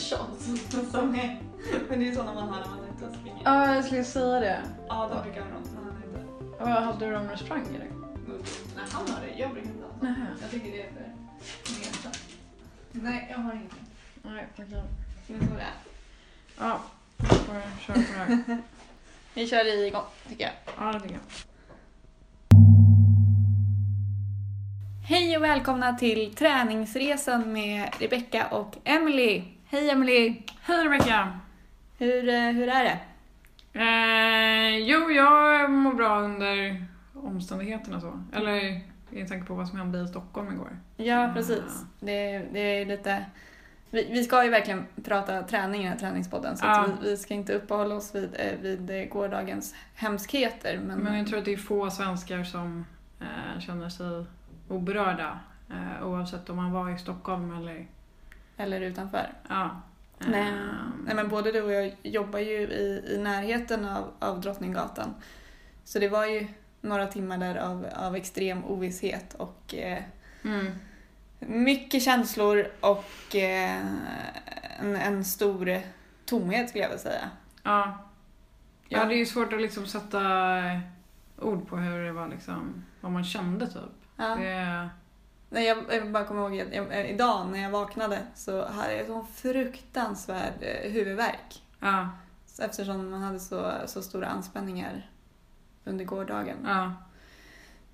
shots. Som är, men det är såna man har när man är ute och springer. Ja, jag skulle säga det. Ja, de brukar ha dem när är ute. Hade du dem när du sprang eller? Nej, han har det. Jag brukar inte ha. Nähä. Jag tycker det är för gemensamt. Nej, jag har inget. Nej, okej. Det är så det är. Ja, då får jag köra på det här. Vi kör igång, tycker jag. Ja, det tycker jag. Hej och välkomna till träningsresan med Rebecca och Emily. Hej Emily! Hej Rebecka! Hur, eh, hur är det? Eh, jo, jag mår bra under omständigheterna så. Eller i tanke på vad som hände i Stockholm igår. Ja, precis. Det, det är lite... Vi, vi ska ju verkligen prata träning i den här träningspodden så Ja. vi, vi ska inte uppehålla oss vid, eh, vid eh, gårdagens hemskheter. Men, Men jag tror att det är få svenskar som eh, känner sig oberörda. Eh, oavsett om man var i Stockholm eller... Eller utanför. Ja. Nej, Eh, nej, men både du och jag jobbar ju i, i närheten av, av Drottninggatan. Så det var ju några timmar där av, av extrem ovisshet och eh, mm. mycket känslor och eh, en, en stor tomhet skulle jag vilja säga. Ja. Ja, Ja. det är ju svårt att liksom sätta ord på hur det var liksom, vad man kände typ. Ja. Det, Nej, jag, jag bara kommer ihåg att jag, idag när jag vaknade så hade jag sån fruktansvärd eh, huvudvärk. ja, Eftersom man hade så, så stora anspänningar under gårdagen. ja,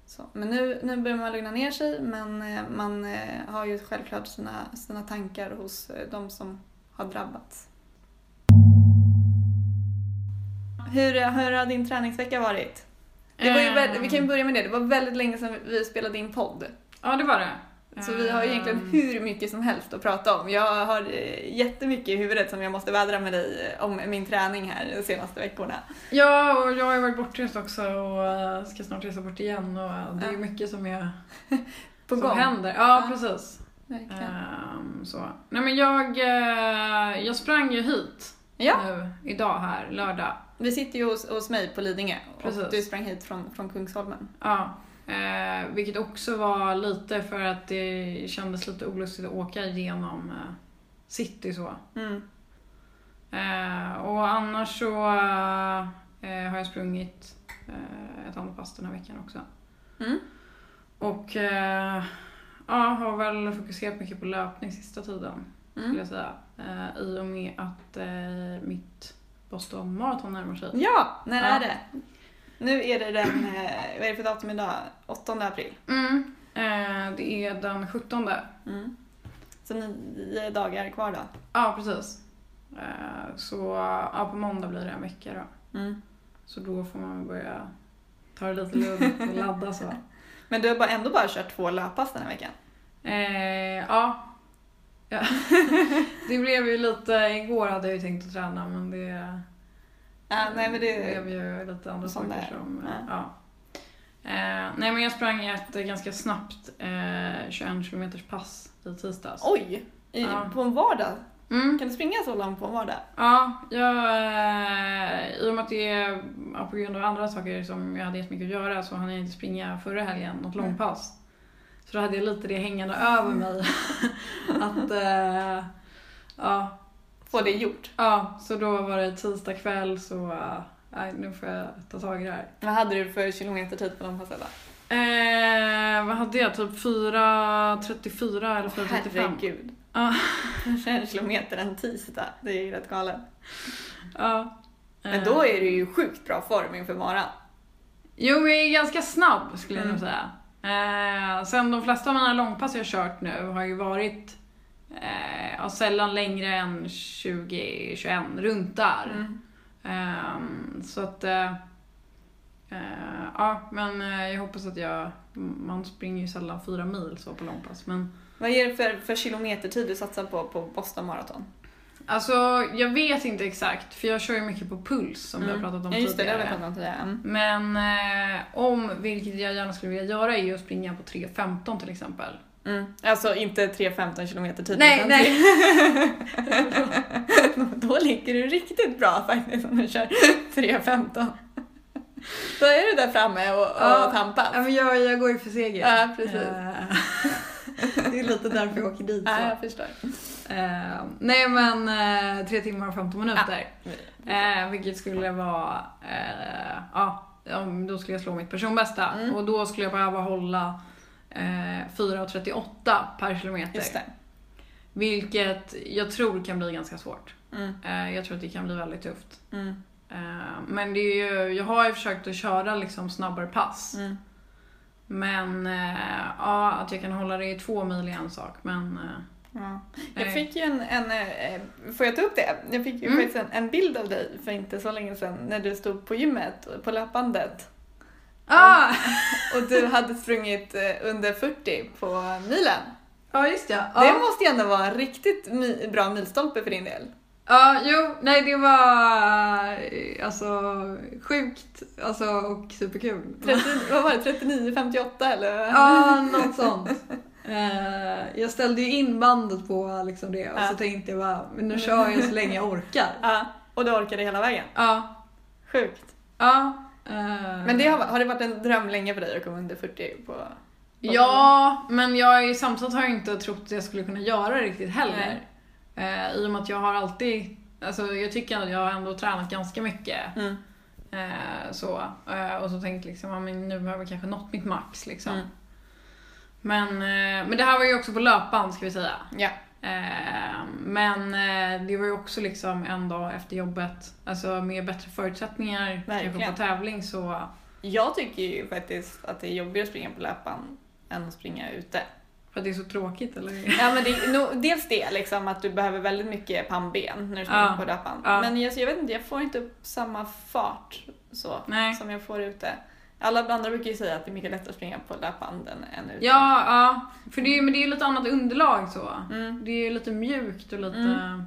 Så, men nu, nu börjar man lugna ner sig men eh, man eh, har ju självklart sina, sina tankar hos de som har drabbats. Hur, hur har din träningsvecka varit? Det var ju, vä- vi kan ju börja med det, det var väldigt länge sedan vi spelade in podd. Ja, det var det. Så vi har egentligen Ehm, hur mycket som helst att prata om. Jag har eh, jättemycket i huvudet som jag måste vädra med dig eh, om min träning här de senaste veckorna. Ja, och jag har varit bortrest också och eh, ska snart resa bort igen och det är mycket som, jag, På som gång. händer. Ja, Ja. precis. Ehm, så. Nej men jag, jag sprang ju hit Ja, nu, idag här, lördag. vi sitter ju hos, hos mig på Lidingö och Precis. du sprang hit från, från Kungsholmen. Ja, eh, vilket också var lite för att det kändes lite olustigt att åka igenom eh, city så. Mm. Eh, och annars så eh, har jag sprungit eh, ett annat pass den här veckan också. Mm. Och eh, ja, har väl fokuserat mycket på löpning sista tiden skulle Mm. jag säga. I och med att mitt Boston Marathon närmar sig. Ja, när Ja. är det? Nu är det den, eh, vad är det för datum idag? 8 april. Mm. Eh, det är den 17. Mm. Så nio dagar kvar då. Ja, precis. Eh, Så ja, på måndag blir det en vecka då. Mm. Så då får man börja ta det lite lugnt och ladda så. Men du har bara, ändå bara kört två löppass den här veckan. Eh, ja. ja. det blev ju lite, igår hade jag ju tänkt att träna men det Ja, nej men det... blev ju lite andra saker det är. som, Ja. ja. Eh, nej men jag sprang ett ganska snabbt eh, 21 km pass i tisdags. Oj! I, Ja. På en vardag? Mm. Kan du springa så långt på en vardag? Ja, jag, eh, i och med att det är ja, på grund av andra saker som jag hade jättemycket att göra så hann jag inte springa förra helgen, något Mm. långpass. Så då hade jag lite det hängande över mig. att, eh, ja, Få det gjort. ja, så då var det tisdag kväll så, eh, nej nu får jag ta tag i det här. Vad hade du för kilometertid på de passen då? Eh, vad hade jag? Typ 4.34 eller 4.35? Herregud. Ja. Kanske en kilometer en tisdag. Det är ju rätt galet. Ja. Men då är du ju sjukt bra form inför maran. Jo, jag är ganska snabb skulle jag Mm. nog säga. Eh, sen de flesta av mina långpass jag kört nu har ju varit eh, ja, sällan längre än 20-21, runt där. Mm. Ehm, så att, eh, eh, ja, men eh, jag hoppas att jag, man springer ju sällan fyra mil så på långpass. Men Vad är det för, för kilometertid du satsar på på Boston Marathon? Alltså, jag vet inte exakt, för jag kör ju mycket på puls som vi har pratat om Mm. ja, just det, det tidigare. vi pratat om tidigare. Mm. Men eh, om, vilket jag gärna skulle vilja göra, är ju att springa på 3.15 till exempel. Mm. Alltså inte 3-15 kilometer tid. Nej, utan nej. Då ligger du riktigt bra faktiskt om du kör 3.15. Då är du där framme och, och Ja. tampas. Ja, men jag, jag går ju för seger. Ja, precis. Eh, det är lite därför jag åker dit. Ja, Så. jag förstår. Eh, nej men eh, 3 timmar och 15 minuter. Eh, vilket skulle vara, ja, då skulle jag slå mitt personbästa. Mm. Och då skulle jag behöva hålla eh, 4.38 per kilometer. Vilket jag tror kan bli ganska svårt. Mm. Eh, jag tror att det kan bli väldigt tufft. Mm. Eh, men det är ju, jag har ju försökt att köra liksom snabbare pass. Mm. Men eh, ja, att jag kan hålla det i två mil är en sak. Men eh, Ja. Jag fick ju en, en, eh, får jag ta upp det? Jag fick ju Mm. faktiskt en, en bild av dig för inte så länge sedan när du stod på gymmet på löpbandet. Ah! Och du hade sprungit eh, under 40 på milen. Ja, just det. Det Ja. måste ju ändå vara en riktigt bra milstolpe för din del. Ja, jo, nej det var eh, alltså sjukt alltså, och superkul. 30, vad var det? 39,58 eller? Ja, något sånt. Eh, jag ställde ju in bandet på liksom det och Ja. så tänkte jag bara, men nu kör jag så länge jag orkar. Ja, och du orkade hela vägen. Ja, Sjukt. ja. Eh, Men det har, har det varit en dröm länge för dig att komma under 40 på... Ja, men jag samtidigt har jag inte trott att jag skulle kunna göra det riktigt heller. Eh, I och med att jag har alltid, alltså jag tycker att jag har ändå tränat ganska mycket. Mm. Eh, så. Och så tänkte liksom, ja, men nu har jag kanske nått mitt max liksom. Mm. Men, men det här var ju också på löpband ska vi säga. Ja. Eh, men eh, det var ju också liksom en dag efter jobbet, alltså med bättre förutsättningar kanske på tävling så Jag tycker ju faktiskt att det är jobbigare att springa på löpband än att springa ute. för att det är så tråkigt eller? Ja men det nog dels det liksom att du behöver väldigt mycket pannben när du springer Ja. på löpband. Ja. Men jag, jag vet inte, jag får inte upp samma fart så Nej. som jag får ute. Alla andra brukar ju säga att det är mycket lättare att springa på löpband än, ute. Ja, ja. För det är, men det är ju lite annat underlag så. Mm. Det är ju lite mjukt och lite... Mm.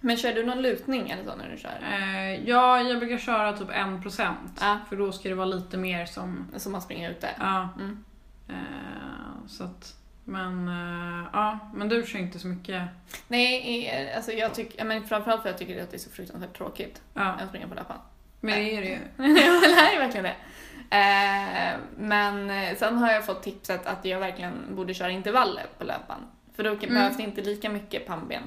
Men kör du någon lutning eller så när du kör? Eh, ja, jag brukar köra typ 1% Ja. För då ska det vara lite mer som... Som man springer ute? Ja. Mm. Eh, så att... Men, eh, ja. Men du kör inte så mycket. Nej, eh, alltså jag tycker, men framförallt för att jag tycker att det är så fruktansvärt tråkigt Ja. att springa på löpband. Men det är det ju. Ja, det är verkligen det. Eh, men eh, sen har jag fått tipset att jag verkligen borde köra intervaller på löpband. För då Mm. behövs det inte lika mycket pannben.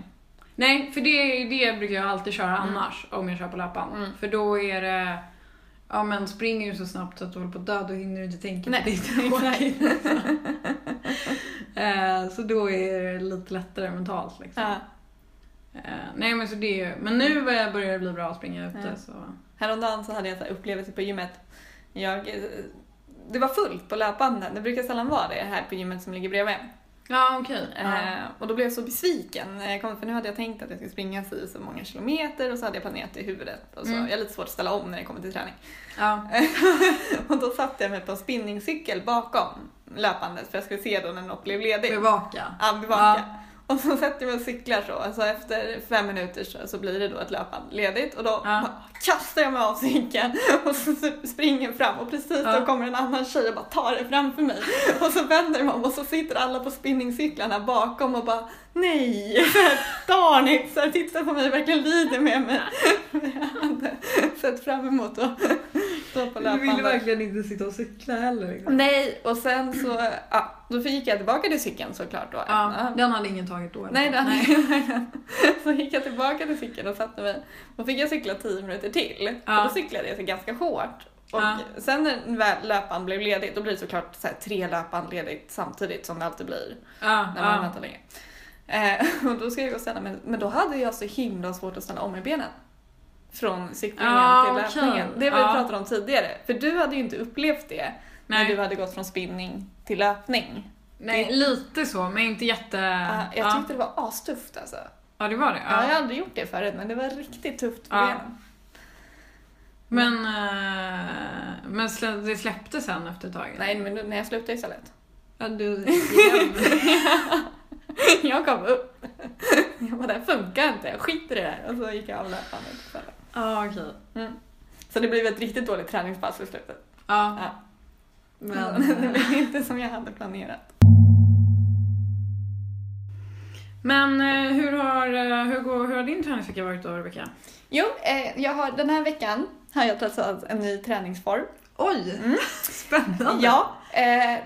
Nej, för det, det brukar jag alltid köra Mm. annars om jag kör på löpband. Mm. För då är det... Ja men springer du så snabbt så att du håller på att dö, då hinner du inte tänka Nej, på ditt eh, så då är det lite lättare mentalt liksom. Ja. Eh, nej men så det är men nu eh, börjar det bli bra att springa ute Ja. så. Häromdagen så hade jag en upplevelse på gymmet. Jag, eh, det var fullt på löpbanden. Det brukar sällan vara det här på gymmet som ligger bredvid. Ja okej. Ja. Eh, och då blev jag så besviken jag kom, för nu hade jag tänkt att jag skulle springa så, så många kilometer och så hade jag planerat det i huvudet. Och så, Mm. Jag har lite svårt att ställa om när det kommer till träning. ja. och då satte jag mig på en spinningcykel bakom löpandet för jag skulle se då när något blev ledigt. Bevaka. Ja, bevaka. Och så sätter jag mig och cyklar så. Alltså efter fem minuter så, så blir det då ett löpband ledigt och då Ja. kastar jag mig av cykeln och så springer fram och precis Ja. då kommer en annan tjej och bara tar det framför mig. Och så vänder om och så sitter alla på spinningcyklarna bakom och bara nej, darn it, så här, tittar på mig verkligen lider med mig. Jag hade sett fram emot att stå på Du ville löpbandet. verkligen inte sitta och cykla heller. Liksom. Nej, och sen så, ja, då gick jag tillbaka till cykeln såklart då. Ja, den hade ingen tagit då. Nej, den Så gick jag tillbaka till cykeln och satte mig. Då fick jag cykla 10 minuter till. Ja. Och då cyklade jag så ganska hårt. Och Ja. sen när väl löpband blev ledigt, då blir det såklart så här, tre löpband ledigt samtidigt som det alltid blir när man väntar länge. Eh, och då ska jag gå och ställa mig, men då hade jag så himla svårt att ställa om i benen. Från cyklingen Ja, till löpningen. Det vi Ja. pratade om tidigare. För du hade ju inte upplevt det när Nej. du hade gått från spinning till löpning. Nej, lite så, men inte jätte... Ah, jag ja. tyckte det var astufft alltså. ja, det var det. Ja. jag Ja. har aldrig gjort det förut men det var riktigt tufft på benen. Men, eh, men det släppte sen efter ett tag? Nej men när jag slutade istället. Ja, du. jag gav upp. Jag bara, det här funkar inte, jag skiter i det här. Och så gick jag av löpande på kvällen. Ja, okej. Mm. Så det blev ett riktigt dåligt träningspass i slutet. Ja. Ja. Men, det blev inte som jag hade planerat. men eh, hur, har, eh, hur, går, hur har din träningsvecka varit då, Rebecka? Jo, eh, jag har, den här veckan har jag testat en ny träningsform. Oj! Mm. Spännande! Ja, eh,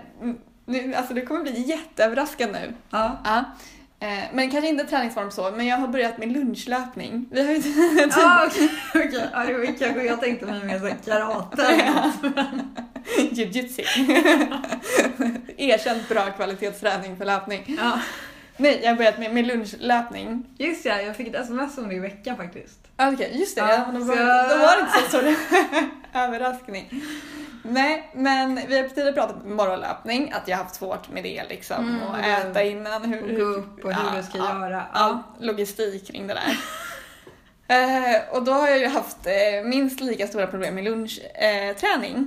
nu, alltså det kommer bli jätteöverraskande nu. Ja. Ja. Eh, men kanske inte träningsform så, men jag har börjat med lunchlöpning. Vi har ju typ Ah, okej, okej. Ja, det var kanske jag tänkte mig mer såhär karate. Jiu-jitsu. Erkänt bra kvalitetsträning för löpning. Ja. Nej, jag har börjat med, med lunchlöpning. Just ja, jag fick ett sms om det i veckan faktiskt. Ah, Okej, just det. Ja, Ja, då, var, jag- då var det inte så stor överraskning. Nej, men vi har tidigare pratat om morgonlöpning, att jag har haft svårt med det liksom. Mm, och äta innan. Hur, Och gå upp och hur du ska göra. Ja, logistik kring det där. Eh, och då har jag ju haft eh, minst lika stora problem med lunchträning. Eh.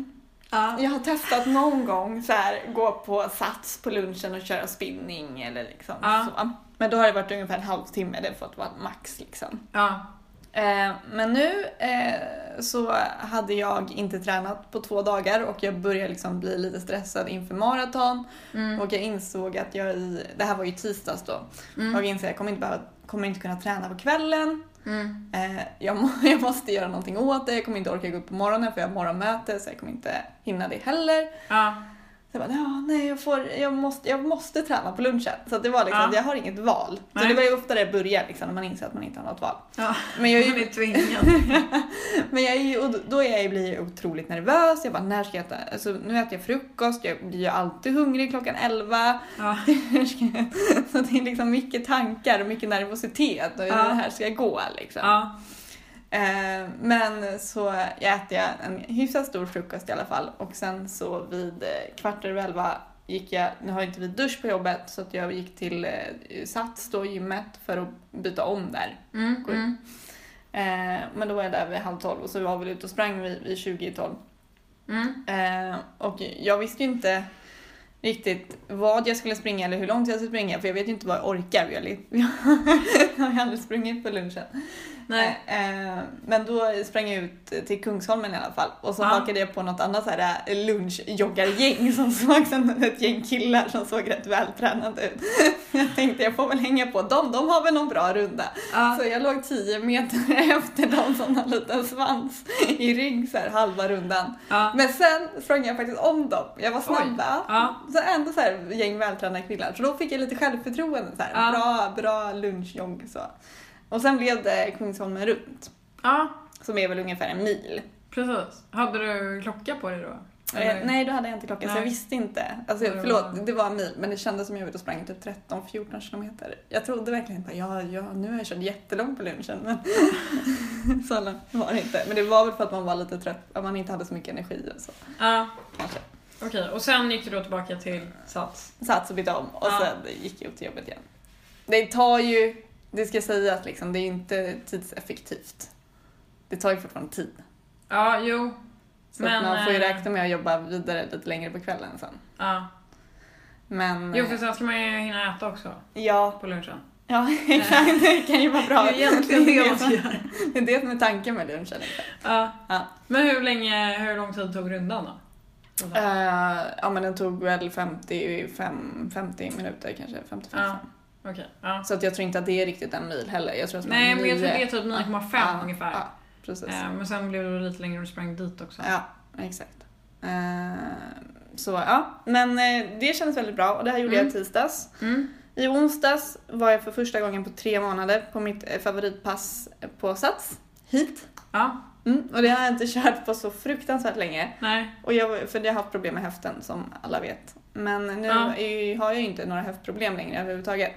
Ja. jag har testat någon gång så här, gå på sats på lunchen och köra spinning eller liksom Ja. så. Men då har det varit ungefär en halvtimme, det har fått vara max liksom. Ja. Eh, men nu eh, så hade jag inte tränat på två dagar och jag började liksom bli lite stressad inför maraton. Mm. Och jag insåg att jag i, det här var ju tisdags då, Mm. jag insåg att jag kommer inte, behöva, kommer inte kunna träna på kvällen. Mm. Eh, jag, må, jag måste göra någonting åt det, jag kommer inte orka gå upp på morgonen för jag har morgonmöte så jag kommer inte hinna det heller. Ja. Så jag bara, ja, nej, jag, får, jag, måste, jag måste träna på lunchen. Så det var liksom, Ja. jag har inget val. Så Nej. det var ju ofta det börjar liksom, när man inser att man inte har något val. ja. Men jag är ju tvingad. Men jag är ju, och då- är jag, blir jag otroligt nervös. Jag bara, när ska jag äta? Alltså, nu äter jag frukost, jag blir ju alltid hungrig klockan 11. Ja. Hur Så det är liksom mycket tankar och mycket nervositet och hur Ja. det här ska gå liksom. Ja. Eh, men så jag äter jag en hyfsat stor frukost i alla fall och sen så vid eh, kvart över elva gick jag, nu har inte vi dusch på jobbet så att jag gick till eh, Sats då, gymmet, för att byta om där. Mm. Mm. Eh, men då var jag där vid halv tolv och så var vi ute och sprang vid, vid 20 i tolv. Mm. Eh, och jag visste ju inte riktigt vad jag skulle springa eller hur långt jag skulle springa för jag vet ju inte vad jag orkar. Jag har ju aldrig sprungit på lunchen. Nej. Eh, men då sprang jag ut till Kungsholmen i alla fall och så Ja. hakade jag på något annat så här eh, lunchjoggargäng som såg som ett gäng killar som såg rätt vältränade ut. Jag tänkte jag får väl hänga på dem, de har väl någon bra runda. Ja. Så jag låg 10 meter efter dem som en liten svans i rygg så här halva rundan. Ja. Men sen sprang jag faktiskt om dem. Jag var snabbare. Ja. Så ändå så här gäng vältränade killar. Så då fick jag lite självförtroende. Så här. Bra, bra lunchjogg så. Och sen blev det Kungsholmen runt. ja. Som är väl ungefär en mil. Precis. Hade du klocka på dig då? Eh, nej, då hade jag inte klockan så jag visste inte. Alltså, Det var- förlåt, det var en mil men det kändes som jag var ute och sprang typ 13-14 kilometer. Jag trodde verkligen inte ja, ja, nu har jag kört jättelångt på lunchen men så var det inte. Men det var väl för att man var lite trött, att man inte hade så mycket energi och så Ja. kanske. Okej, och sen gick du då tillbaka till Sats? Sats och bytte om och Ja. sen gick jag upp till jobbet igen. Det tar ju, det ska sägas liksom, det är inte tidseffektivt. Det tar ju fortfarande tid. Ja, jo. Så Men, man får ju eh, räkna med att jobba vidare lite längre på kvällen sen. Ja. Men Jo, eh, för sen ska man ju hinna äta också ja, på lunchen. ja exakt, det kan ju vara Det bra. är egentligen det man ska göra. det är det som är tanken med lunchen. Ja. Ja. Men hur länge, hur lång tid tog rundan då? Eh, ja men den tog väl 55, 50 minuter kanske, 55. Ja. Okej, ja. Så att jag tror inte att det är riktigt en mil heller. Jag tror att Nej, men jag tror det är typ 9,5 Ja, ungefär. Ja, precis. Eh, Men sen blev det lite längre och du sprang dit också. Ja, exakt. Eh, så ja, men eh, det kändes väldigt bra och det här gjorde Mm. jag i tisdags. Mm. I onsdags var jag för första gången på tre månader på mitt eh, favoritpass på Sats, hit. Ja, Mm, och det har jag inte kört på så fruktansvärt länge. nej. Och jag, för jag har haft problem med höften som alla vet. Men nu Ja. är, har jag ju inte några höftproblem längre överhuvudtaget.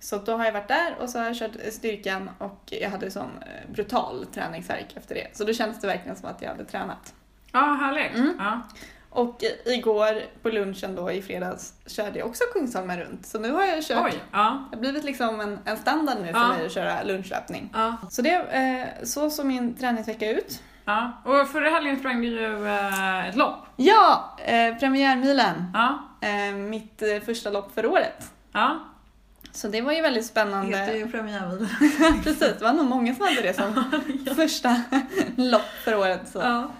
Så då har jag varit där och så har jag kört styrkan och jag hade sån eh, brutal träningsvärk efter det. Så då kändes det verkligen som att jag hade tränat. Ja, härligt. Mm. Ja. Och igår på lunchen då i fredags körde jag också Kungsholmen runt. Så nu har jag kört, Oj, ja. det har blivit liksom en, en standard nu för Ja. mig att köra lunchlöpning. Ja. Så det, eh, så såg min träningsvecka ut. ja. Och förra helgen sprang du ju eh, ett lopp. Ja, eh, premiärmilen. Ja. Eh, mitt eh, första lopp för året. Ja. Så det var ju väldigt spännande. Heter ju premiärbil. Precis, det var nog många som hade det som första lopp för året. Så. Ja.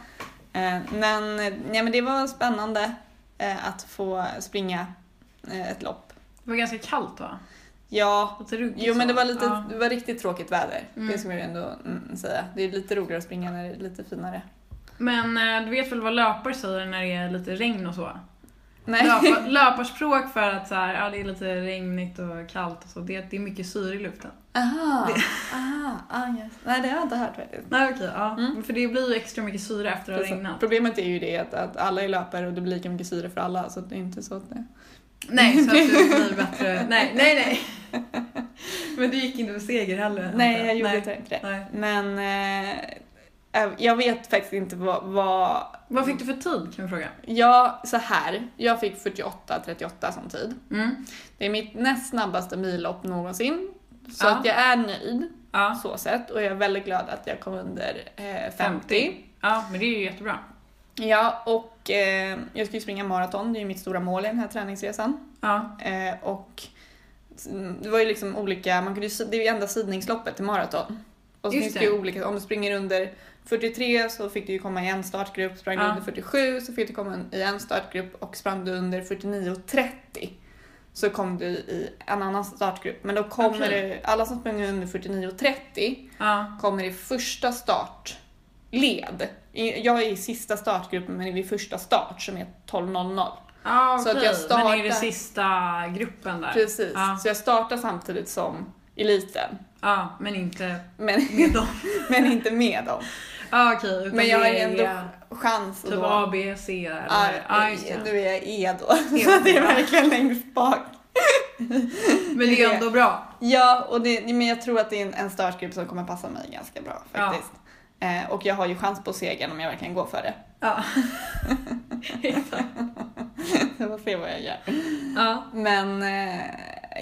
Eh, Men, ja, men det var spännande eh, att få springa eh, ett lopp. Det var ganska kallt va? Ja, jo men det var, lite, Ja. det var riktigt tråkigt väder. Mm. Det ska jag ändå mm, säga. Det är lite roligare att springa när det är lite finare. Men eh, du vet väl vad löpare säger när det är lite regn och så? Nej. Löpa, löparspråk för att så här, ja, det är lite regnigt och kallt och så. Det, det är mycket syre i luften. Aha, aha, ah, yes. Nej det har jag inte hört faktiskt. Nej okej, ja. Mm. För det blir ju extra mycket syre efter att ha Precis. regnat. Problemet är ju det att, att alla är löpare och det blir lika mycket syre för alla så det är inte så att det... Nej, så att det blir bättre. Nej, nej, nej. Men du gick inte för seger heller? Nej, jag gjorde nej. inte det. Nej. Men eh, jag vet faktiskt inte vad, vad... Vad fick du för tid kan vi fråga? Ja, så här. Jag fick 48-38 som tid. Mm. Det är mitt näst snabbaste millopp någonsin. Så Ja. att jag är nöjd Ja. så sett och jag är väldigt glad att jag kom under eh, 50. Ja, men det är ju jättebra. Ja, och eh, jag ska ju springa maraton, det är ju mitt stora mål i den här träningsresan. Ja. Eh, och det var ju liksom olika, man kunde, ju- det är ju enda sidningsloppet till maraton. Och så Just finns det. ju olika, om du springer under 43 så fick du ju komma i en startgrupp, sprang du Ja. under 47 så fick du komma i en startgrupp och sprang du under 49 och 30 så kom du i en annan startgrupp. Men då kommer Okej. det, alla som springer under 49 och 30 Ja. kommer i första startled. Jag är i sista startgruppen men är vid första start som är 12.00. Ja, Så att jag Men är det startar- sista gruppen där? Precis, Ja. så jag startar samtidigt som eliten. Ja, men inte Men, med dem. men inte med dem. Ja, okej. utan Men jag har ju är ändå chans att Typ då... A, B, C eller? Ja, Ja, det. nu är jag E då. E. Så det är verkligen längst bak. Men det är ändå bra. Ja, och det, men jag tror att det är en, en startgrupp som kommer passa mig ganska bra faktiskt. Eh, och jag har ju chans på segern om jag verkligen går för det. Ja. Exakt. Så får se vad jag gör. Ja. Men eh,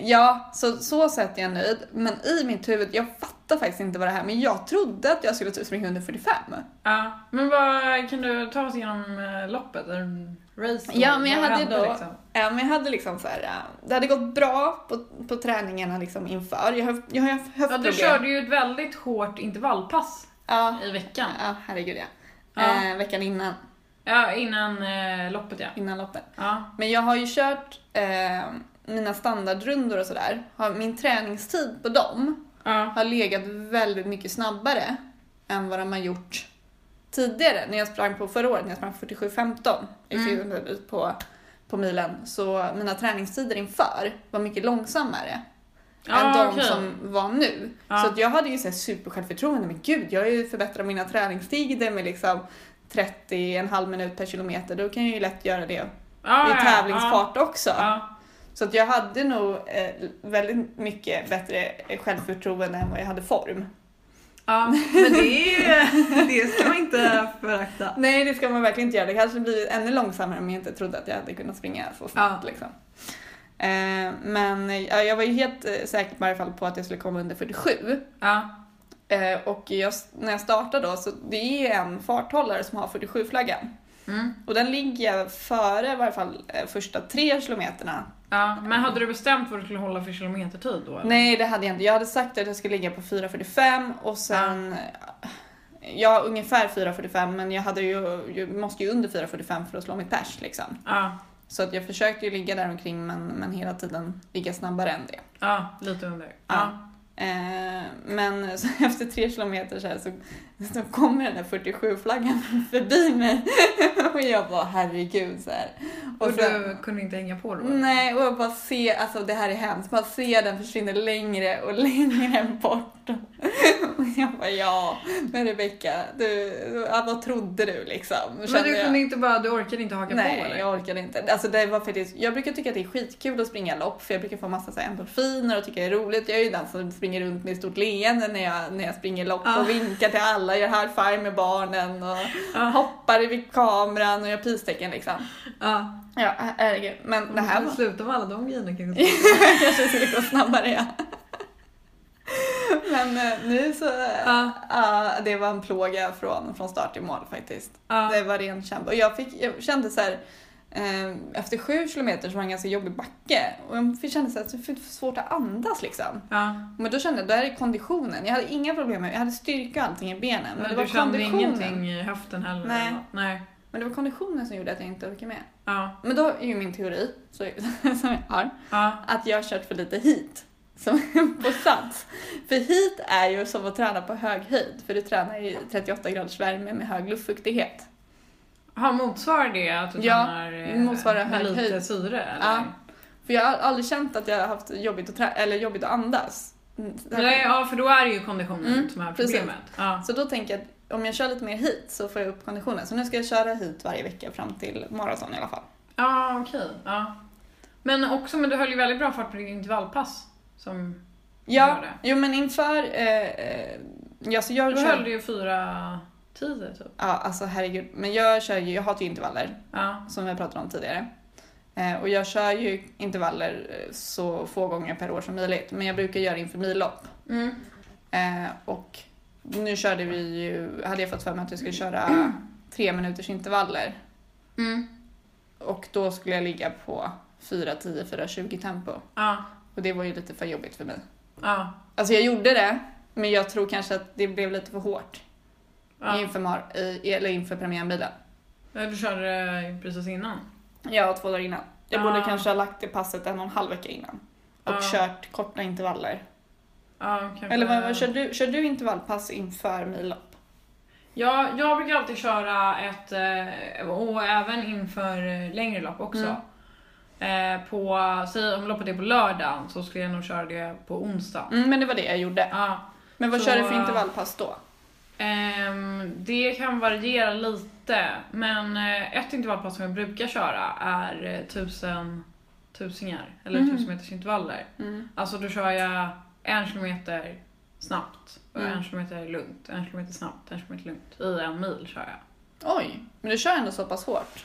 ja, så, så sätt är jag nöjd. Men i mitt huvud, jag fattar faktiskt inte vad det här men jag trodde att jag skulle typ springa under 45. ja. Men vad, kan du ta oss igenom eh, loppet? Race? Ja, men jag hade hände, då- Liksom? Ja, men jag hade liksom så här, eh, det hade gått bra på, på träningarna liksom inför. Jag har, jag har haft Ja, du körde ju ett väldigt hårt intervallpass Ja, i veckan. ja herregud ja. Ja. Eh, veckan innan, Ja, innan eh, loppet ja. innan loppet. Ja. Men jag har ju kört eh, mina standardrundor och sådär. Har- Min träningstid på dem Ja. har legat väldigt mycket snabbare än vad de har gjort tidigare. När jag sprang på förra året, när jag sprang 47.15 i Mm. 400 ut på, på milen, så mina träningstider inför var mycket långsammare än de okej. som var nu. Ja. Så att jag hade ju så här supersjälvförtroende, men gud, jag har ju förbättrat mina träningstider med liksom 30, en halv minut per kilometer, då kan jag ju lätt göra det Ja, i tävlingsfart också. Så att jag hade nog eh, väldigt mycket bättre självförtroende än vad jag hade form. ja, men det, det ska man inte förakta. Nej, det ska man verkligen inte göra. Det kanske blir ännu långsammare om jag inte trodde att jag hade kunnat springa så snabbt. Ja. Liksom. Eh, men ja, jag var ju helt eh, säker i alla fall på att jag skulle komma under 47. Ja. Eh, och jag, när jag startade då, så det är en farthållare som har 47-flaggan. Mm. Och den ligger före i varje fall eh, första tre kilometerna. ja. Men hade du bestämt vad du skulle hålla för kilometertid då? eller? Nej, det hade jag inte. Jag hade sagt att jag skulle ligga på 4.45 och sen... Ja, ungefär 4.45 men jag, hade ju, jag måste ju under 4.45 för att slå mitt pers liksom. Ja. Så att jag försökte ju ligga där omkring men, men hela tiden ligga snabbare än det. Ja, lite under. Ja. Eh, men så efter tre kilometer så, här, så, så kommer den där 47-flaggan förbi mig och jag bara herregud så här. Och, sen- du kunde inte hänga på då? Nej, och jag bara ser, alltså det här är hemskt, bara ser den försvinna längre och längre bort. Jag bara ja, men Rebecka, du, vad trodde du liksom? Men Kände du jag. kunde inte bara, du orkade inte haka på Nej, eller? jag orkade inte. Alltså det var faktiskt, jag brukar tycka att det är skitkul att springa lopp för jag brukar få massa så här endorfiner och tycka det är roligt. Jag är ju den som springer runt med ett stort leende när jag, när jag springer lopp Ja. och vinkar till alla, gör high five med barnen och Ja. hoppar vid kameran och gör pistecken liksom. Ja. Ja, herregud. Men det här var... Sluta med alla de grejerna kanske. kanske skulle gå snabbare ja. Men eh, nu så, Ja. ja, det var en plåga från, från start till mål faktiskt. Ja. Det var ren kämpe. Och jag, fick, jag kände så här, eh, efter sju kilometer så var det en ganska jobbig backe och jag kände så att det var svårt att andas liksom. Ja. Men då kände jag, det här är konditionen. Jag hade inga problem med, jag hade styrka och allting i benen. Men, Men det var du kände konditionen. ingenting i höften heller? Nej. Nej. Men det var konditionen som gjorde att jag inte orkade med. Ja. Men då är ju min teori, så, som jag har, Ja. att jag har kört för lite hit. Som på sats. För hit är ju som att träna på hög höjd. För du tränar i 38 graders värme med hög luftfuktighet. Har motsvarar det att du Ja, tränar eh, motsvarar med hög lite höjd. syre? Eller? Ja. För jag har aldrig känt att jag har haft jobbigt att, trä- eller jobbigt att andas. Mm, är- ja, för då är det ju konditionen Mm, som är problemet. Ja. Så då tänker jag att om jag kör lite mer hit så får jag upp konditionen. Så nu ska jag köra hit varje vecka fram till maraton i alla fall. Ja, okej. Ja. Men också, men du höll ju väldigt bra fart på ditt intervallpass. Som Ja, Gör det. jo men inför... Eh, eh, ja, så jag du kör, höll ju fyra tio typ. Ja, alltså herregud. Men jag kör ju, jag hatar ju intervaller. Ja. som vi pratade om tidigare. Eh, och jag kör ju intervaller eh, så få gånger per år som möjligt, men jag brukar göra inför millopp. Mm. Eh, och nu körde vi ju, hade jag fått för mig att jag skulle köra tre minuters intervaller Mm. och då skulle jag ligga på 4.10, 4.20 tempo. Ja. Och det var ju lite för jobbigt för mig. Ja. Alltså jag gjorde det, men jag tror kanske att det blev lite för hårt ja. inför, mar- i- eller inför premiärbilen. Ja, Du körde eh, precis innan. Ja, två dagar innan. Jag borde kanske ha lagt det passet en och en halv vecka innan. Och kört korta intervaller. Ja, kanske. Eller vad, vad, kör, du, kör du intervallpass inför millopp? Ja, jag brukar alltid köra ett, eh, och även inför eh, längre lopp också. Eh, På, säg om loppet är på lördagen så skulle jag nog köra det på onsdag. Mm, men det var det jag gjorde. Ja. Men vad Så, kör du för eh, intervallpass då? Ehm, det kan variera lite, men eh, ett intervallpass som jag brukar köra är eh, tusen tusingar, eller Mhm. tusen meters intervaller. Mm. Alltså då kör jag en kilometer snabbt, och Mm. en kilometer lugnt, en kilometer snabbt, en kilometer lugnt. I en mil kör jag. Oj, men du kör ändå så pass hårt.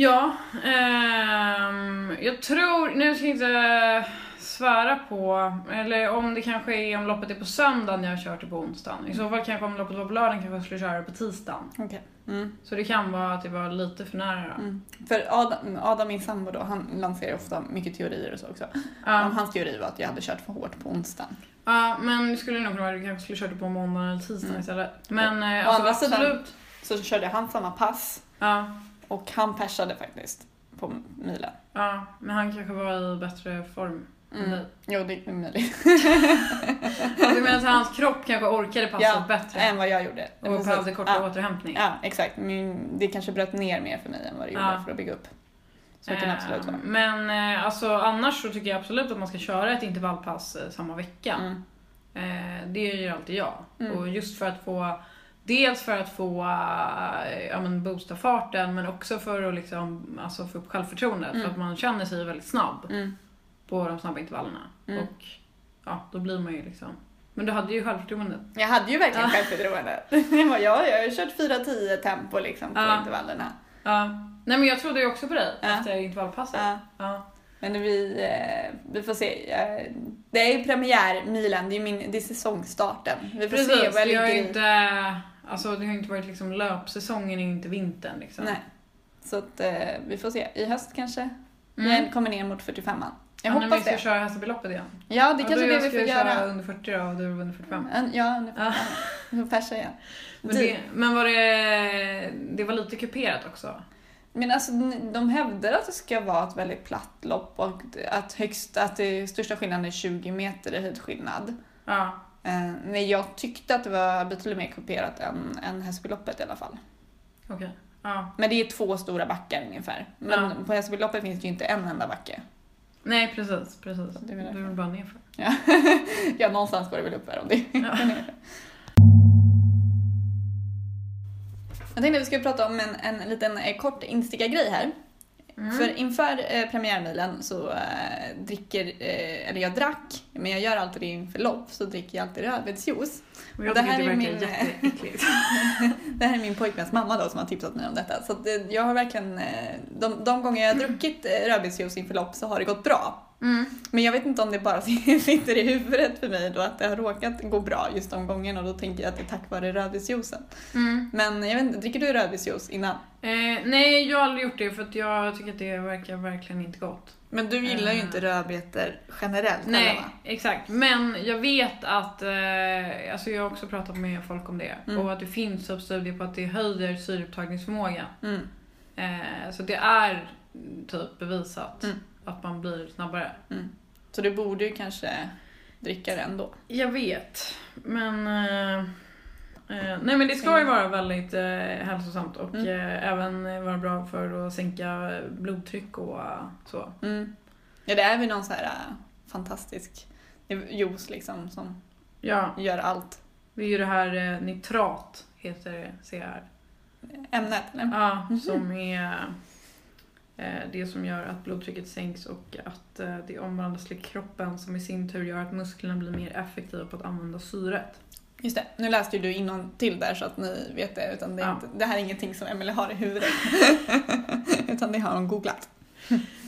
Ja, ehm, jag tror, nu ska jag inte svära på, eller om det kanske är om loppet är på söndagen jag kör till på onsdagen. I så fall kanske om loppet var på lördagen kanske jag skulle köra det på tisdagen. Okej. Mm. Så det kan vara att det var lite för nära. Mm. För Adam, Adam, min sambo då, han lanserar ofta mycket teorier och så också. Ja, hans teori var att jag hade kört för hårt på onsdagen. ja, men det skulle nog kunna vara att du kanske skulle köra det på måndagen eller tisdagen Mm. istället. Men eh, alltså, andra sidan- absolut. Så körde han samma pass Ja, och han persade faktiskt på milen. ja, men han kanske var i bättre form än Mm. dig. Jo, det är möjligt. Du menar att hans kropp kanske orkade passet Ja, bättre? Än vad jag gjorde. Och Precis. behövde kortare ja. återhämtning? Ja, exakt. Men det kanske bröt ner mer för mig än vad det gjorde Ja. för att bygga upp. Så det kan absolut vara. Eh, Men eh, alltså, annars så tycker jag absolut att man ska köra ett intervallpass eh, samma vecka. Mm. Eh, det gör alltid jag. Mm. Och just för att få Dels för att få eh, ja, men boosta farten men också för att liksom, alltså få upp självförtroendet. Mm. För att man känner sig väldigt snabb Mm. på de snabba intervallerna. Mm. Och ja, då blir man ju liksom... Men du hade ju självförtroendet. Jag hade ju verkligen Ja. självförtroende. Jag jag har kört 4-10 tempo liksom på Ja. intervallerna. Ja. Nej men jag trodde ju också på dig Ja. efter intervallpasset. Ja. Ja. Men vi, eh, vi får se. Eh, Det är ju premiärmilen, det är, min, det är säsongstarten. Vi får se Precis, vad jag ligger ju inte, alltså det har inte varit liksom löpsäsongen, är ju inte vintern liksom. Nej. Så att eh, vi får se. I höst kanske Mm. jag kommer ner mot 45an. Jag ja, när vi hoppas ska det. köra Hässelbyloppet igen. Ja, det Ja, kanske är det vi får jag köra göra. under 40 då och du under 45. En- Ja, under Ja. 45. Vi får persa igen. Men, det, men var det, det var lite kuperat också? Men alltså, de hävdar att det ska vara ett väldigt platt lopp och att, högst, att det största skillnaden är 20 meter i höjdskillnad. Ja. Eh, Men jag tyckte att det var betydligt mer kuperat än, än Hässelbyloppet i alla fall. Okej. Ja. Men det är två stora backar ungefär. Men Ja. på Hässelbyloppet finns det ju inte en enda backe. Nej precis, precis. Det är väl bara nerför. ja, någonstans går det väl upp här om det Ja. Jag tänkte att vi skulle prata om en, en liten eh, kort instickargrej här. Mm. För inför eh, premiärmilen så eh, dricker, eh, eller jag drack, men jag gör alltid det inför lopp, så dricker jag alltid rödbetsjuice. Och jag det tycker här det är min- jätteäckligt. Det här är min pojkväns mamma då som har tipsat mig om detta. Så att, eh, jag har verkligen, eh, de, de gånger jag har druckit eh, rödbetsjuice inför lopp så har det gått bra. Mm. Men jag vet inte om det bara sitter i huvudet för mig då att det har råkat gå bra just de gångerna och då tänker jag att det är tack vare rödbetsjuicen. Mm. Men jag vet inte, dricker du rödbetsjuice innan? Eh, nej, jag har aldrig gjort det för att jag tycker att det verkar verkligen inte gott. Men du gillar ju Eh. inte rödbetor generellt Nej, heller, va? exakt. Men jag vet att, eh, alltså jag har också pratat med folk om det, Mm. och att det finns studier på att det höjer syreupptagningsförmågan. Mm. Eh, så det är typ bevisat Mm. Att man blir snabbare. Så du borde ju kanske dricka det ändå. Jag vet, men... Eh, eh, nej men det ska ju vara väldigt eh, hälsosamt och Mm. eh, även vara bra för att sänka blodtryck och eh, så. Mm. Ja, det är väl någon så här fantastisk juice liksom som Ja, gör allt. det är ju det här nitrat, heter det, CR. Ämnet, eller? Ja, Mhm. som är det som gör att blodtrycket sänks och att eh, det omvandlas till kroppen som i sin tur gör att musklerna blir mer effektiva på att använda syret. Just det, nu läste ju du till där så att ni vet det. Utan det, är Ja. inte, det här är ingenting som Emelie har i huvudet. utan det har hon googlat.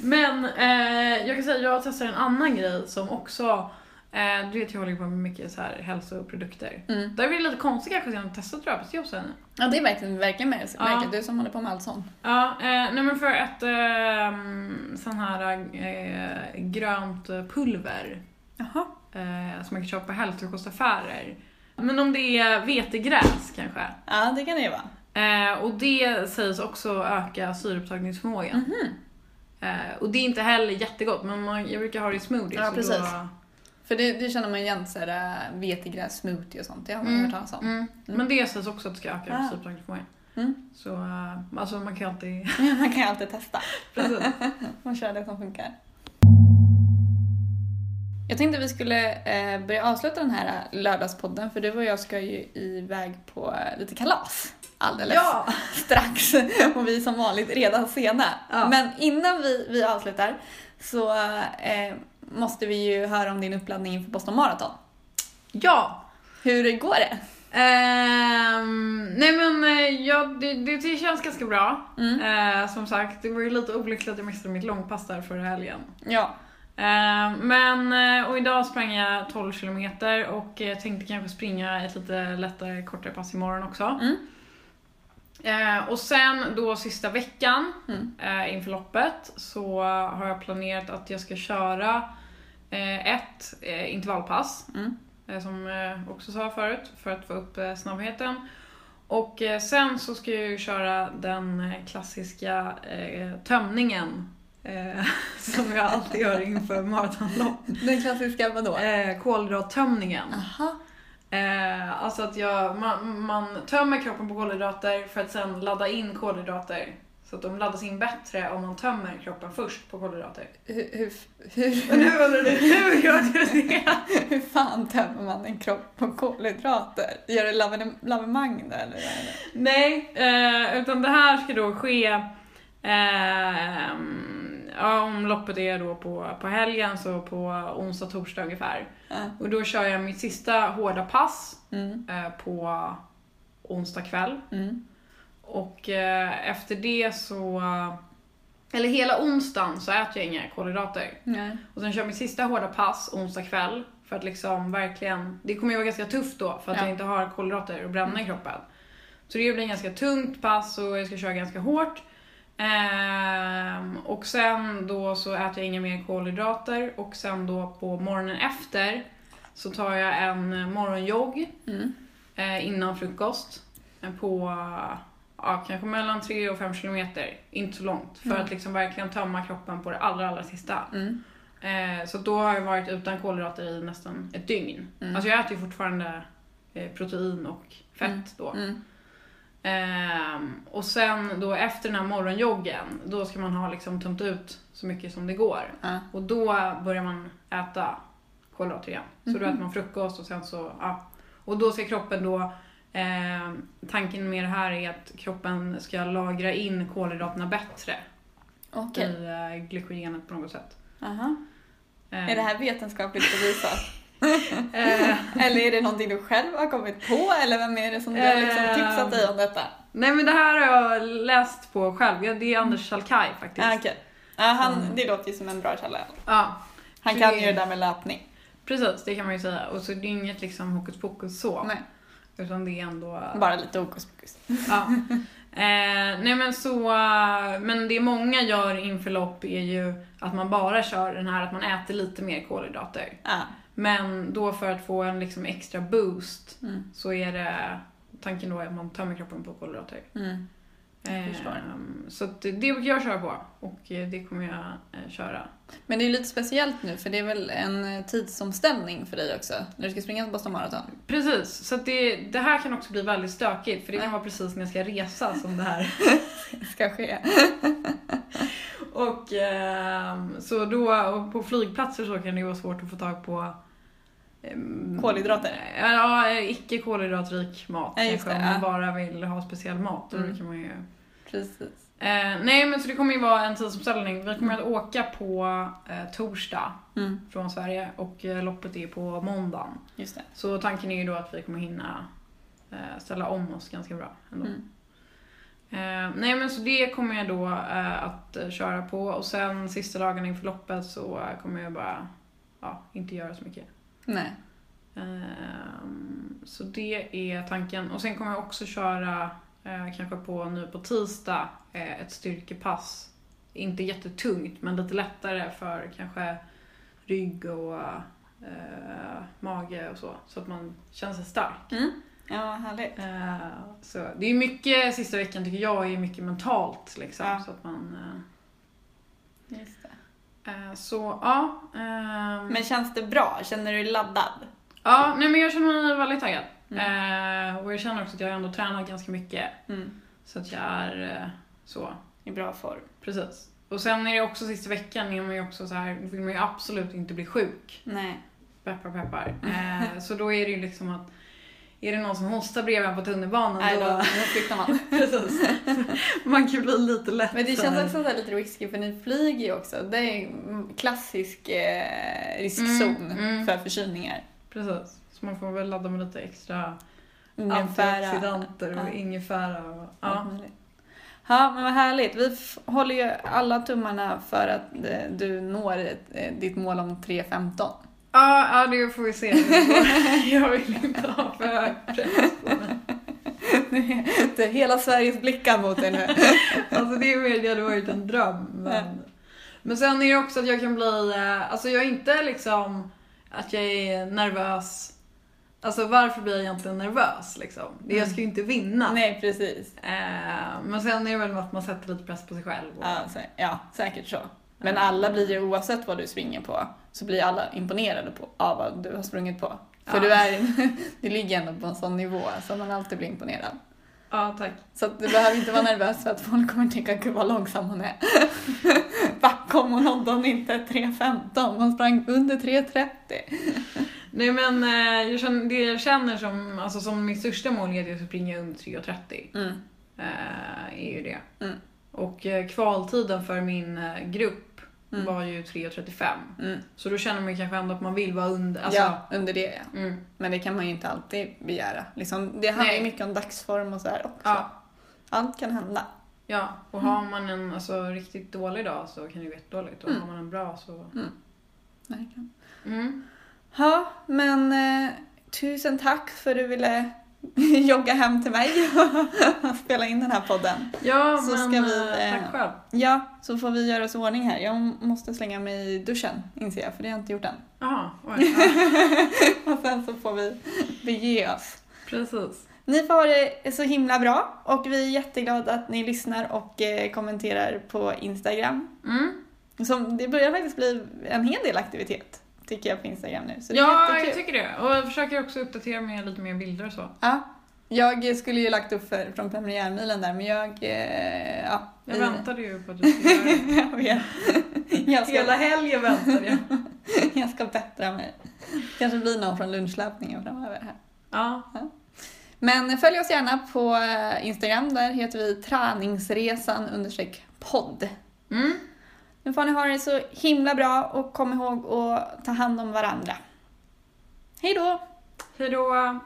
Men eh, jag kan säga att jag testar en annan grej som också Eh, du vet jag håller på med mycket så här hälsoprodukter. Mm. Det är väl lite konstigt kanske att jag har testat rödbetsjuice ännu. Ja, det är verkligen, verkligen märkligt. Ja. Du som håller på med allt sånt. Ja, eh, nej men för ett eh, sån här eh, grönt pulver Jaha. eh, som man kan köpa på hälsokostaffärer. Men om det är vetegräs kanske. Ja, det kan det ju vara. Eh, och det sägs också öka syreupptagningsförmågan. Mhm. Eh, och det är inte heller jättegott, men man, jag brukar ha det i smoothies. Ja, precis. Då, För det, det känner man igen, så här, äh, vetegräs, smoothie och sånt. Det har man Mm, hört talas om. mm. Men det sägs också att det ska öka Ah. syreupptagningsförmågan. Mm. Så eh, alltså man kan alltid... Man kan alltid testa. Precis. Man kör det som funkar. Jag tänkte vi skulle eh, börja avsluta den här lördagspodden för du och jag ska ju iväg på lite kalas alldeles Ja! strax och vi är som vanligt redan sena. Ja. Men innan vi, vi avslutar så eh, måste vi ju höra om din uppladdning inför Boston Marathon. Ja! Hur går det? Ehm, nej men eh, ja, det, det, det känns ganska bra. Mm. Eh, som sagt, det var ju lite olyckligt att jag missade mitt långpass där förra helgen. Ja. Ehm, men, eh, och idag sprang jag 12 kilometer och tänkte kanske springa ett lite lättare, kortare pass imorgon också. Mm. Eh, och sen då sista veckan Mm. eh, inför loppet så har jag planerat att jag ska köra ett eh, intervallpass, Mm. eh, som jag också sa förut, för att få upp eh, snabbheten. Och eh, sen så ska jag ju köra den eh, klassiska eh, tömningen eh, som jag alltid gör inför maratonlopp. Den klassiska vadå? Eh, kolhydrattömningen. Aha. Eh, alltså att jag, man, man tömmer kroppen på kolhydrater för att sen ladda in kolhydrater. Så att de laddas in bättre om man tömmer kroppen först på kolhydrater. Hur, hur, hur, nu undrar du, hur gör du det? hur fan tömmer man en kropp på kolhydrater? Gör lavene- lavemang där eller? Nej, eh, utan det här ska då ske ehm, ja, om loppet är då på, på helgen, så på onsdag, torsdag ungefär. Ja. Och då kör jag mitt sista hårda pass Mm. eh, på onsdag kväll. Mm. Och eh, efter det så... Eller hela onsdagen så äter jag inga kolhydrater. Nej. Och sen kör jag mitt sista hårda pass onsdag kväll. För att liksom verkligen... Det kommer ju vara ganska tufft då för att Ja. jag inte har kolhydrater att bränna i kroppen. Så det blir en ganska tungt pass och jag ska köra ganska hårt. Ehm, och sen då så äter jag inga mer kolhydrater och sen då på morgonen efter så tar jag en morgonjogg Mm. eh, innan frukost eh, på ja, kanske mellan 3 och 5 kilometer. Inte så långt. För Mm. att liksom verkligen tömma kroppen på det allra, allra sista. Mm. Eh, så då har jag varit utan kolhydrater i nästan ett dygn. Mm. Alltså jag äter ju fortfarande eh, protein och fett Mm. då. Ehm, och sen då efter den här morgonjoggen, då ska man ha liksom tömt ut så mycket som det går. Och då börjar man äta kolhydrater igen. Så då Mhm. äter man frukost och sen så, ja. Och då ska kroppen då, eh, tanken med det här är att kroppen ska lagra in kolhydraterna bättre Okej. i eh, glykogenet på något sätt. Aha. Eh, Är det här vetenskapligt bevisat? eller är det någonting du själv har kommit på? Eller vem är det som har liksom Eh, tipsat dig om detta? nej men det här har jag läst på själv. Det är Anders Salkai faktiskt. Ah, okej. Ja, han, Mm. det låter ju som en bra källa. Ja. Han kan det- ju det där med löpning. Precis, det kan man ju säga. Och så det är inget liksom hokus pokus så. Nej, Utan det är ändå... bara lite hokus pokus. Ja. Eh, nej men så, men det många gör inför lopp är ju att man bara kör den här att man äter lite mer kolhydrater. Ja. Men då för att få en liksom extra boost Mm. så är det tanken då att man tömmer kroppen på kolhydrater. Mm. Ehm, så det brukar jag köra på och eh, det kommer jag eh, köra. Men det är ju lite speciellt nu för det är väl en eh, tidsomställning för dig också när du ska springa Boston Marathon. Precis, så det, det här kan också bli väldigt stökigt för det kan vara precis när jag ska resa som det här. Ska ske. Och ehm, så då och på flygplatser så kan det vara svårt att få tag på Kolhydrater? Ja, icke kolhydratrik mat Ja, kanske det, om man bara vill ha speciell mat. Då Mm. kan man ju... Precis. Eh, nej men så det kommer ju vara en tidsomställning. Vi kommer att åka på eh, torsdag Mm. från Sverige och eh, loppet är på måndagen. Just det. Så tanken är ju då att vi kommer hinna eh, ställa om oss ganska bra ändå. Mm. Eh, nej men så det kommer jag då eh, att köra på och sen sista dagen inför loppet så kommer jag bara ja, inte göra så mycket. Nej. Ehm, så det är tanken. Och sen kommer jag också köra eh, kanske på nu på tisdag eh, ett styrkepass. Inte jättetungt men lite lättare för kanske rygg och eh, mage och så. Så att man känner sig stark. Mm. Ja, härligt. Eh, så det är mycket sista veckan tycker jag är mycket mentalt liksom. Ja. Så att man... Just så ja. ehm, Men känns det bra? Känner du dig laddad? Ja, nej men jag känner mig väldigt taggad. Mm. Eh, och jag känner också att jag ändå tränat ganska mycket. Mm. Så att jag är eh, så, I bra form. precis. Och sen är det också sista veckan är man ju också så här, vill man ju absolut inte bli sjuk. Nej. Peppar peppar. Eh, så då är det ju liksom att är det någon som hostar bredvid en på tunnelbanan Nej, då, då... då flyttar man. precis. Man kan bli lite lätt Men det känns också så här lite risky för ni flyger ju också. Det är en klassisk eh, riskzon Mm, mm. för förkylningar. Precis. Så man får väl ladda med lite extra Ingefära. antioxidanter och Ja. ingefära och... Ja. Ja. men vad härligt. Vi håller ju alla tummarna för att eh, du når eh, ditt mål om 3.15. Ja, ja, det får vi se. Jag vill inte ha för hög press på mig. Det är hela Sveriges blickar mot dig nu. Alltså det är mer, det hade varit en dröm. Men, men sen är det också att jag kan bli, eh, alltså jag är inte liksom att jag är nervös. Alltså varför blir jag egentligen nervös liksom? Jag ska ju inte vinna. Nej, precis. Eh, men sen är det väl att man sätter lite press på sig själv. Och, Ja, sä- ja, säkert så. Men alla blir ju, oavsett vad du springer på, så blir alla imponerade på, av vad du har sprungit på. För Ja. du, är, du ligger ändå på en sån nivå så man alltid blir imponerad. ja tack. Så du behöver inte vara nervös för att folk kommer tycka gud vad långsam hon är. Och nådde hon inte 3.15, hon sprang under 3.30. Nej men eh, jag känner, det jag känner som, alltså som mitt största mål är att jag ska springa under 3.30. Mm. Eh, är ju det. Mm. Och eh, kvaltiden för min grupp Mm. var ju 3.35. Mm. Så då känner man kanske ändå att man vill vara under. Alltså, ja, under det ja. Mm, Men det kan man ju inte alltid begära. Liksom, det handlar ju mycket om dagsform och så här också. ja, Allt kan hända. ja, och har man en alltså, riktigt dålig dag så kan det ju vara jättedåligt. Och Mm. har man en bra så... Verkligen. Mm. Ja, men eh, tusen tack för att du ville jogga hem till mig och spela in den här podden. Ja, Så men ska vi, eh, eh, tack själv. Ja, så får vi göra oss i ordning här. Jag måste slänga mig i duschen, inser jag, för det har jag inte gjort än. Jaha, oj. Ja, Och sen så får vi bege oss. precis. Ni får ha det så himla bra och vi är jätteglada att ni lyssnar och eh, kommenterar på Instagram. Mm. Som, det börjar faktiskt bli en hel del aktivitet, tycker jag, på Instagram nu. Så det är Ja, jättekul. jag tycker det. Och jag försöker också uppdatera med lite mer bilder och så. Ja, jag skulle ju lagt upp för, från premiärmilen där, men jag... Eh, ja, Jag vi- väntade ju på att du skulle göra det. jag. Jag ska, Hela helgen väntade jag. jag ska bättra mig. kanske blir någon från lunchlöpningen framöver här. Ja, Men följ oss gärna på eh, Instagram, där heter vi träningsresan understreck podd. mm. Nu får ni ha det så himla bra och kom ihåg att ta hand om varandra. Hej då! Hej då.